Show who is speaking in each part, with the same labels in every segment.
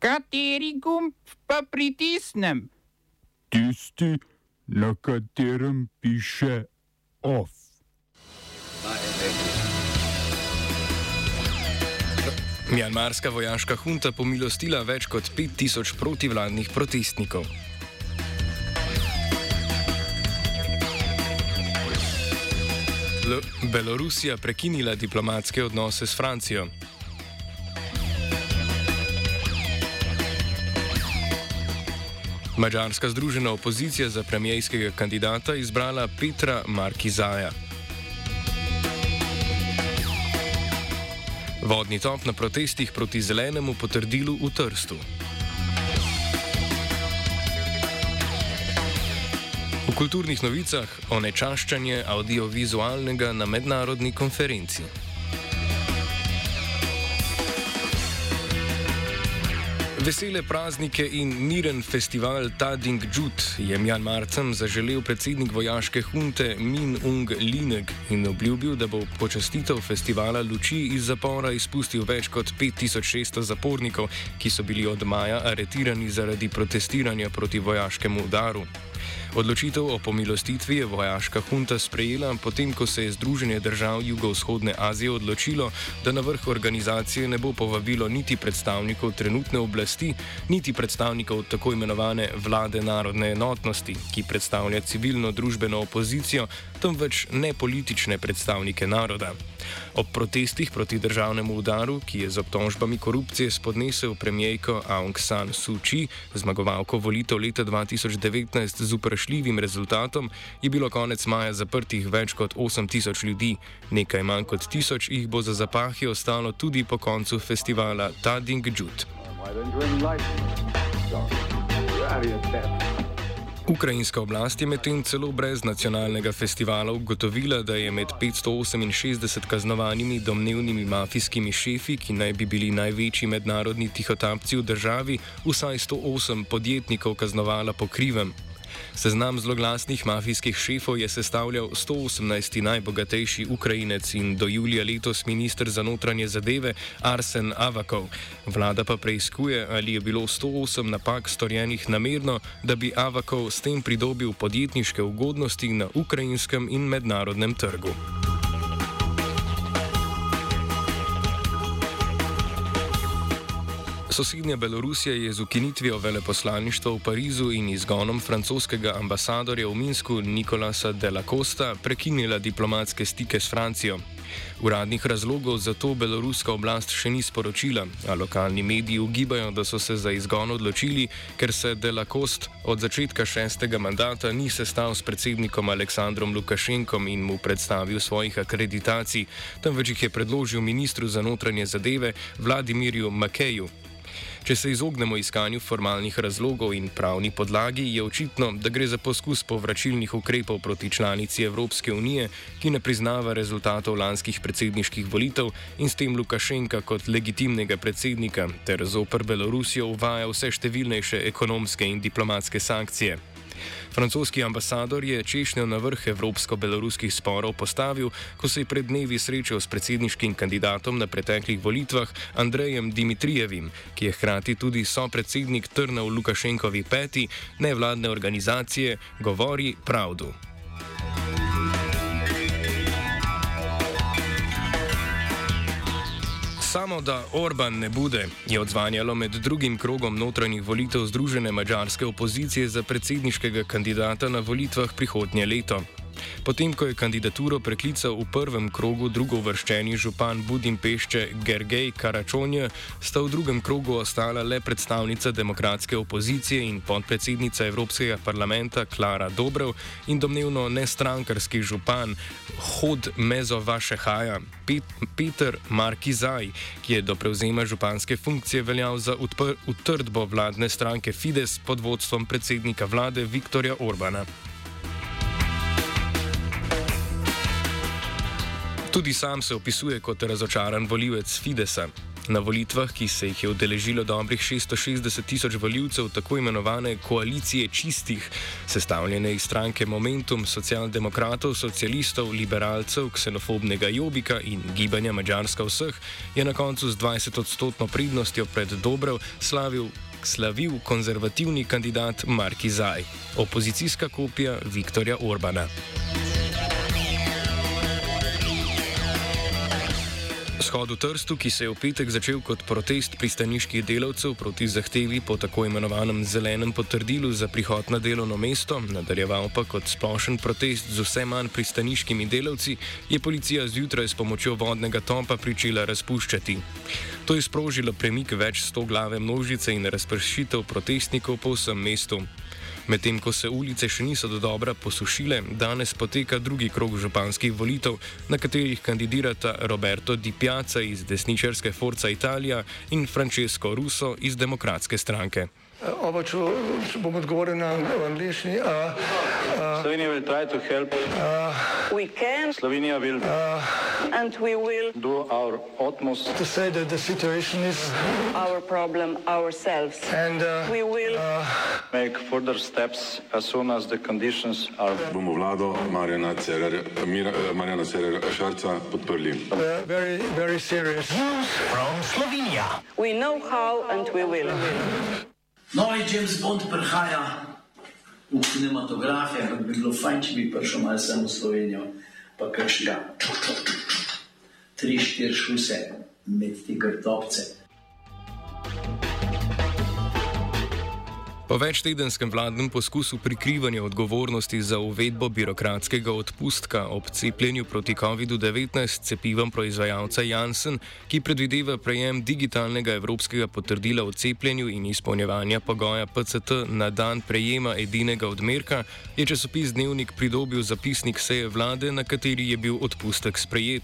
Speaker 1: Kateri gumb pa pritisnem?
Speaker 2: Tisti, na katerem piše OF.
Speaker 3: Mjanmarska vojaška hunta pomilostila več kot 5000 protivladnih protestnikov. L Belorusija prekinila diplomatske odnose s Francijo. Mačarska združena opozicija za premijskega kandidata izbrala Petra Markizaja. Vodni top na protestih proti zelenemu potrdilu v Trstu. V kulturnih novicah o nečaščanje audiovizualnega na mednarodni konferenci. Vesele praznike in miren festival Tading Jut je Mjanmarcem zaželel predsednik vojaške hunte Min Ung Lineg in obljubil, da bo počastitev festivala luči iz zapora izpustil več kot 5600 zapornikov, ki so bili od maja aretirani zaradi protestiranja proti vojaškemu udaru. Odločitev o pomilostitvi je vojaška hunta sprejela, potem ko se je Združenje držav Jugovzhodne Azije odločilo, da na vrh organizacije ne bo povabilo niti predstavnikov trenutne oblasti, niti predstavnikov tako imenovane vlade narodne enotnosti, ki predstavlja civilno družbeno opozicijo, temveč ne politične predstavnike naroda. Ob protestih proti državnemu udaru, ki je z obtožbami korupcije spodnesel premijejko Aung San Suu Kyi, zmagovalko volitev leta 2019 z uprašljivim rezultatom, je bilo konec maja zaprtih več kot 8000 ljudi, nekaj manj kot 1000 jih bo za zapahi ostalo tudi po koncu festivala Tading? Sorry. Ukrajinska oblast je medtem celo brez nacionalnega festivala ugotovila, da je med 568 kaznovanimi domnevnimi mafijskimi šefi, ki naj bi bili največji mednarodni tihotapci v državi, vsaj 108 podjetnikov kaznovala po krivem. Seznam zloglasnih mafijskih šefov je sestavljal 118. najbogatejši Ukrajinec in do julija letos ministr za notranje zadeve Arsen Avakov. Vlada pa preizkuje, ali je bilo 108 napak storjenih namerno, da bi Avakov s tem pridobil podjetniške ugodnosti na ukrajinskem in mednarodnem trgu. Sosednja Belorusija je z ukinitvijo veleposlaništva v Parizu in izgonom francoskega ambasadorja v Minsku Nikolasa de la Costa prekinila diplomatske stike s Francijo. Uradnih razlogov za to beloruska oblast še ni sporočila, a lokalni mediji ugibajo, da so se za izgon odločili, ker se de la Costa od začetka šestega mandata ni sestal s predsednikom Aleksandrom Lukašenkom in mu predstavil svojih akreditacij, temveč jih je predložil ministru za notranje zadeve Vladimirju Makeju. Če se izognemo iskanju formalnih razlogov in pravni podlagi, je očitno, da gre za poskus povračilnih ukrepov proti članici Evropske unije, ki ne priznava rezultatov lanskih predsedniških volitev in s tem Lukašenka kot legitimnega predsednika ter zoper Belorusijo uvaja vse številnejše ekonomske in diplomatske sankcije. Francoski ambasador je češnjo na vrh evropsko-beloruskih sporov postavil, ko se je pred dnevi srečal s predsedniškim kandidatom na preteklih volitvah Andrejem Dimitrijevim, ki je hkrati tudi sopredsednik Trnov Lukašenkovi peti nevladne organizacije Govori pravdu. Samo da Orban ne bude, je odzvanjalo med drugim krogom notranjih volitev Združene mađarske opozicije za predsedniškega kandidata na volitvah prihodnje leto. Potem, ko je kandidaturo preklical v prvem krogu drugovrščeni župan Budimpešče Gergej Karačonje, sta v drugem krogu ostala le predstavnica demokratske opozicije in podpredsednica Evropskega parlamenta Klara Dobrev in domnevno nestrankarski župan Hod Mezo Vašehaja Pet Peter Markizaj, ki je do prevzema županske funkcije veljal za utrdbo vladne stranke Fides pod vodstvom predsednika vlade Viktorja Orbana. Tudi sam se opisuje kot razočaran voljivec Fidesa. Na volitvah, ki se jih je udeležilo dobrih 660 tisoč voljivcev tako imenovane koalicije čistih, sestavljene iz stranke Momentum, socialdemokratov, socialistov, liberalcev, ksenofobnega Jobika in gibanja Mačarska vseh, je na koncu z 20-odstotno pridnostjo pred Dobrov slavil. Slavil konzervativni kandidat Marki Zaj, opozicijska kopija Viktorja Orbana. Shod v Trstu, ki se je v petek začel kot protest pristaniških delavcev proti zahtevi po tako imenovanem zelenem potrdilu za prihod na delovno mesto, nadaljeval pa kot splošen protest z vse manj pristaniškimi delavci, je policija zjutraj s pomočjo vodnega topa pričela razpuščati. To je sprožilo premik več sto glave množice in razpršitev protestnikov po vsem mestu. Medtem ko se ulice še niso do dobra posušile, danes poteka drugi krog županskih volitev, na katerih kandidirata Roberto Di Piazza iz desničarske Forza Italia in Francesco Russo iz demokratske stranke.
Speaker 4: Oba, če, če bom odgovoril na angliški.
Speaker 5: Slovenija will try to help.
Speaker 6: We can
Speaker 5: Slovenija will
Speaker 6: and we will
Speaker 5: do our utmost
Speaker 4: To say that the situation is
Speaker 6: our problem ourselves.
Speaker 4: and uh,
Speaker 6: We will
Speaker 5: make further steps as soon as the conditions are
Speaker 7: bomo vlado Marjana Cererja, Mira, eh, Marjana Cererja Šarca podprli.
Speaker 4: uh, very, very serious.
Speaker 6: we know how and we will.
Speaker 8: Novi James Bond prihaja v kinematografe, ampak bi bilo fajn, če bi prišel malo sem v Slovenijo, pa kakšnega tri, štiri šuse med ti grtopce.
Speaker 3: Po večtedenskem vladnem poskusu prikrivanja odgovornosti za uvedbo birokratskega odpustka ob cepljenju proti COVID-19 s cepivom proizvajalca Janssen, ki predvideva prejem digitalnega evropskega potrdila o cepljenju in izpolnjevanja pogoja PCT na dan prejema edinega odmerka, je časopis Dnevnik pridobil zapisnik seje vlade, na kateri je bil odpustek sprejet.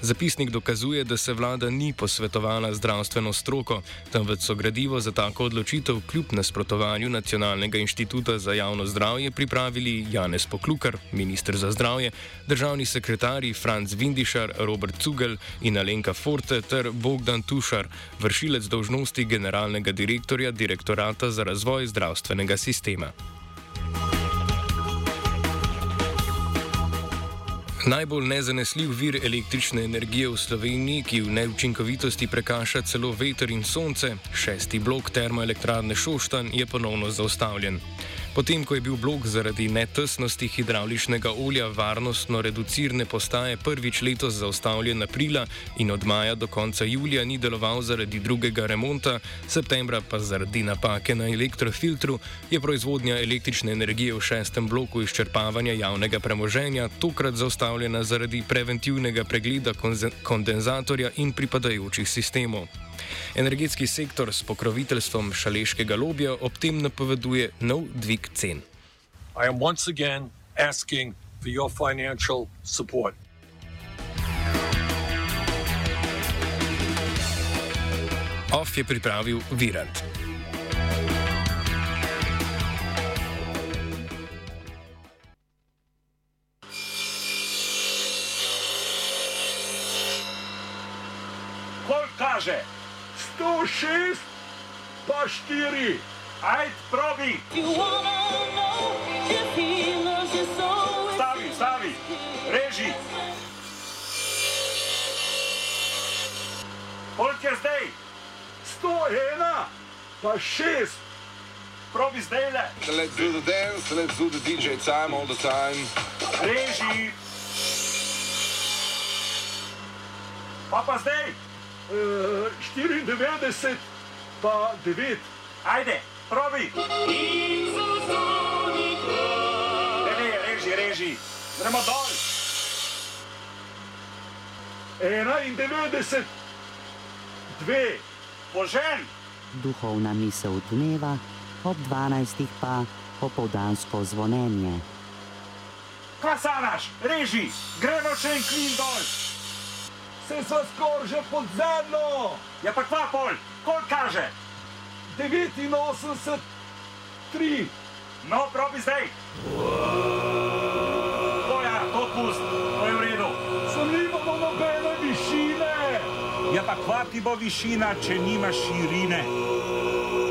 Speaker 3: Zapisnik dokazuje, da se vlada ni posvetovala zdravstveno stroko, temveč so gradivo za tako odločitev kljub nasprotovanju Nacionalnega inštituta za javno zdravje pripravili Janez Poklukar, ministr za zdravje, državni sekretarji Franz Vindišar, Robert Cugel in Alenka Forte ter Bogdan Tušar, vršilec dolžnosti generalnega direktorja Direktorata za razvoj zdravstvenega sistema. Najbolj nezanesljiv vir električne energije v Sloveniji, ki v neučinkovitosti prekaša celo veter in sonce, šesti blok termoelektrarne Šoštan, je ponovno zaustavljen. Potem, ko je bil blok zaradi netesnosti hidravličnega olja varnostno reducirne postaje prvič letos zaustavljen aprila in od maja do konca julija ni deloval zaradi drugega remonta, septembra pa zaradi napake na elektrofiltru, je proizvodnja električne energije v šestem bloku izčrpavanja javnega premoženja tokrat zaustavljena zaradi preventivnega pregleda kondenzatorja in pripadajočih sistemov. Energetski sektor s pokroviteljstvom šaleškega lobija ob tem napoveduje nov dvig cen.
Speaker 9: I am once again asking for your financial support.
Speaker 3: OF je pripravil Virant.
Speaker 9: Koliko kaže? 106 pa 4. Ajd, probi. Stavi, stavi. Reži. Koliko je zdaj? 101 pa 6. Probi zdaj le.
Speaker 10: Let's do the dance, let's do the DJ time all the time.
Speaker 9: Reži. Pa pa zdaj? Uh, 94 pa 9. Ajde, probi. Ne, ne, reži, reži. Gremo dol. 91, 2. Požen.
Speaker 11: duhovna misel dneva, ob 12. pa popoldansko zvonjenje.
Speaker 9: Kaj sanaš? Reži. Gremo še en klin dol. Se so skoraj že pod zemljo. Ja pa kva pol? Koliko kaže? 89, 3. No, probi zdaj. To ja, to pust, to je v redu. Zanimivo, Ja, pa kva ti bo višina, če nimaš širine?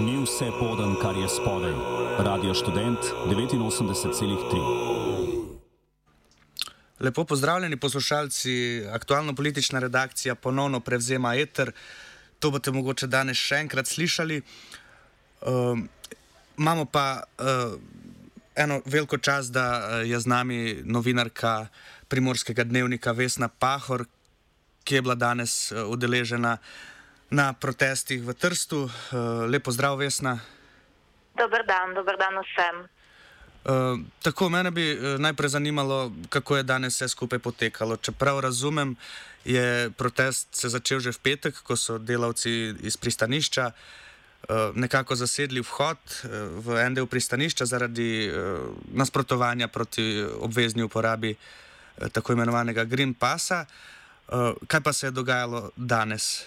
Speaker 12: Ni vse podan, kar je spodaj. Radio študent 89,3.
Speaker 13: Lepo pozdravljeni poslušalci, aktualno politična redakcija ponovno prevzema eter. To boste mogoče danes še enkrat slišali. Um, imamo pa uh, eno veliko čas, da uh, je z nami novinarka primorskega dnevnika Vesna Pahor, ki je bila danes uh, udeležena na protestih v Trstu. Uh, lepo zdrav, Vesna.
Speaker 14: Dober dan, dober dan vsem.
Speaker 13: Uh, tako, mene bi uh, najprej zanimalo, kako je danes vse skupaj potekalo. Čeprav razumem, je protest se začel že v petek, ko so delavci iz pristanišča uh, nekako zasedli vhod uh, v en del pristanišča zaradi uh, nasprotovanja proti obvezni uporabi uh, tako imenovanega Green Passa. Uh, kaj pa se je dogajalo danes?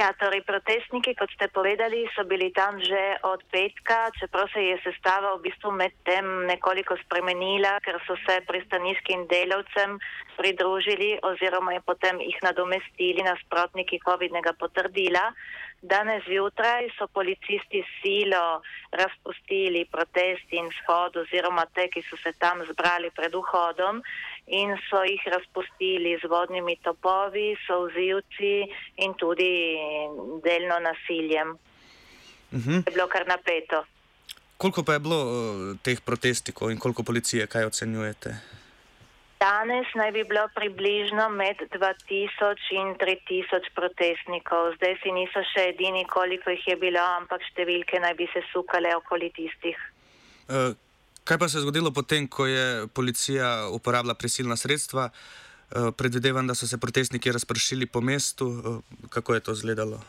Speaker 14: Ja, torej protestniki, kot ste povedali, so bili tam že od petka, čeprav se je sestava v bistvu med tem nekoliko spremenila, ker so se pristaniškim delavcem pridružili oziroma je potem jih nadomestili nasprotniki COVID-nega potrdila. Danes zjutraj so policisti silo razpustili protest in shod oziroma te, ki so se tam zbrali pred vhodom in so jih razpustili z vodnimi topovi, sozivci in tudi delno nasiljem. Uh -huh. Je bilo kar napeto.
Speaker 13: Koliko pa je bilo uh, teh protestikov in koliko policije, kaj ocenjujete?
Speaker 14: Danes naj bi bilo približno med 2000 in 3000 protestnikov. Zdaj si niso še edini, koliko jih je bilo, ampak številke naj bi se sukale okoli tistih.
Speaker 13: Uh, kaj pa se je zgodilo potem, ko je policija uporabila prisilna sredstva? Uh, predvidevam, da so se protestniki razpršili po mestu. Uh, kako je to izgledalo?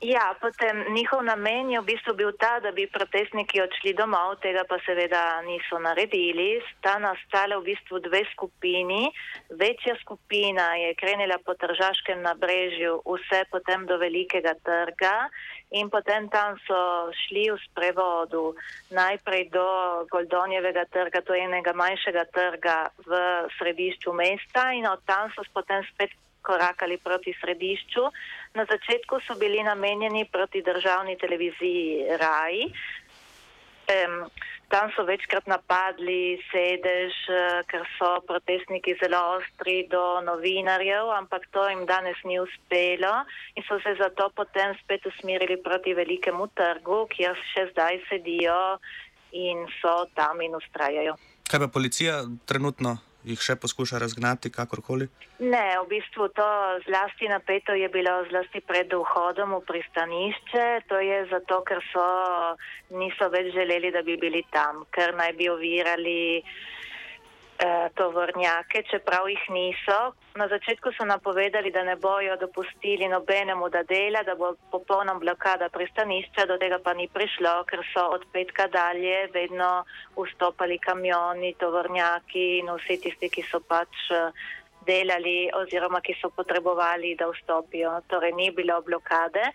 Speaker 14: Ja, potem njihov namen je v bistvu bil ta, da bi protestniki odšli domov, tega pa seveda niso naredili. Sta nastala v bistvu dve skupini. Večja skupina je krenila po Tržaškem nabrežju, vse potem do Velikega trga in potem tam so šli v sprevodu najprej do Goldonjevega trga, to je enega manjšega trga v središču mesta in od tam so potem spet korakali proti središču. Na začetku so bili namenjeni proti državni televiziji RAI. Um, tam so večkrat napadli sedež, ker so protestniki zelo ostri do novinarjev, ampak to jim danes ni uspelo in so se zato potem spet usmerili proti velikemu trgu, kjer še zdaj sedijo in so tam in ustrajajo.
Speaker 13: Kaj pa policija trenutno? Jih še poskuša razgnati, kakorkoli?
Speaker 14: Ne, v bistvu to zlasti napeto je bilo zlasti pred vhodom v pristanišče. To je zato, ker so niso več želeli, da bi bili tam, ker naj bi ovirali tovornjake, čeprav jih niso. Na začetku so napovedali, da ne bojo dopustili nobenemu, da dela, da bo popolna blokada pristanišča, do tega pa ni prišlo, ker so od petka dalje vedno vstopali kamioni, tovornjaki in vsi tisti, ki so pač eh, delali oziroma ki so potrebovali, da vstopijo. Torej ni bilo blokade.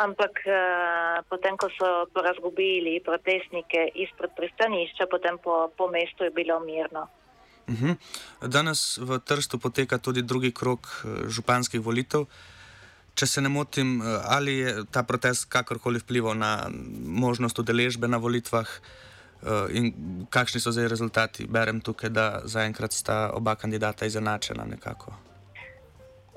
Speaker 14: Ampak uh, potem, ko so razgubili protestnike izpred pristanišča, potem po, po mestu je bilo mirno.
Speaker 13: Uhum. Danes v Trstu poteka tudi drugi krok eh, županskih volitev. Če se ne motim, eh, ali je ta protest kakorkoli vplival na možnost udeležbe na volitvah eh, in kakšni so zdaj rezultati? Berem tukaj, da zaenkrat sta oba kandidata izenačena nekako.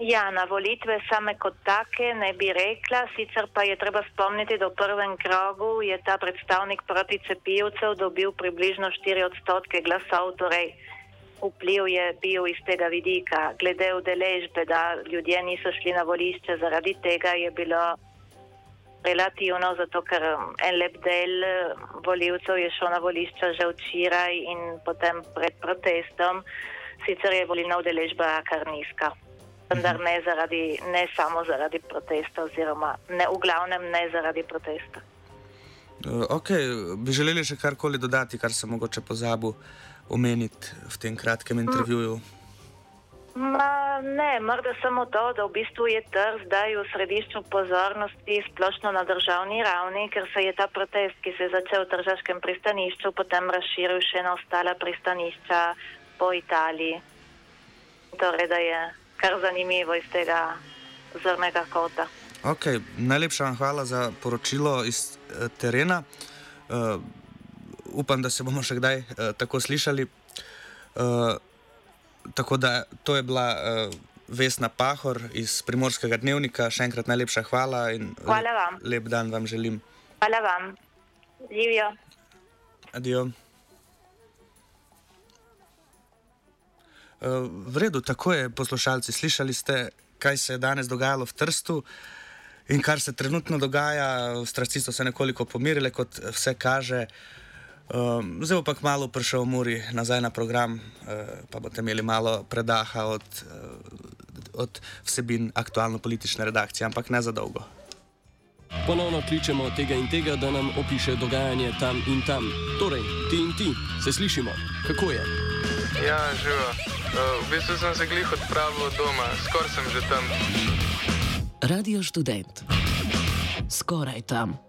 Speaker 14: Ja, na volitve same kot take ne bi rekla, sicer pa je treba spomniti, da v prvem krogu je ta predstavnik proti cepivcev dobil približno 4 odstotke glasov, torej vpliv je bil iz tega vidika. Glede udeležbe, da ljudje niso šli na volišče, zaradi tega je bilo relativno, zato ker um, en lep del uh, voljivcev je šel na volišče že včeraj in potem pred protestom. Sicer je volilna udeležba kar nizka. Vendar ne, zaradi, ne samo zaradi protesta, oziroma ne, v glavnem ne zaradi protesta.
Speaker 13: Uh, okay. Bi želeli še karkoli dodati, kar sem mogoče pozabil? omeniti v tem kratkem intervjuju?
Speaker 14: Ma, ne, morda samo to, da v bistvu je trg zdaj v središču pozornosti splošno na državni ravni, ker se je ta protest, ki se je začel v tržaškem pristanišču, potem razširil še na ostala pristanišča po Italiji. Torej, da je kar zanimivo iz tega zornega kota.
Speaker 13: Okay, najlepša vam hvala za poročilo iz terena. Uh, upam, da se bomo še kdaj uh, tako slišali. Uh, tako da to je bila uh, Vesna Pahor iz Primorskega dnevnika. Še enkrat najlepša hvala in
Speaker 14: hvala vam.
Speaker 13: Lep, dan vam želim.
Speaker 14: Hvala vam. Živijo.
Speaker 13: Adijo. Uh, v redu, tako je, poslušalci. Slišali ste, kaj se je danes dogajalo v Trstu. In kar se trenutno dogaja, strasti so se nekoliko pomirile, kot vse kaže. Um, zdaj bo pa malo prišel Muri nazaj na program, uh, pa boste imeli malo predaha od, uh, od vsebin aktualno-politične redakcije, ampak ne za dolgo.
Speaker 15: Ponovno kličemo tega in tega, da nam opiše dogajanje tam in tam. Torej, ti in ti, se slišimo, kako je.
Speaker 16: Ja, živo. Uh, v bistvu sem se glih odpravil od doma, skoraj sem že tam.
Speaker 17: Radio študent. Skoraj tam.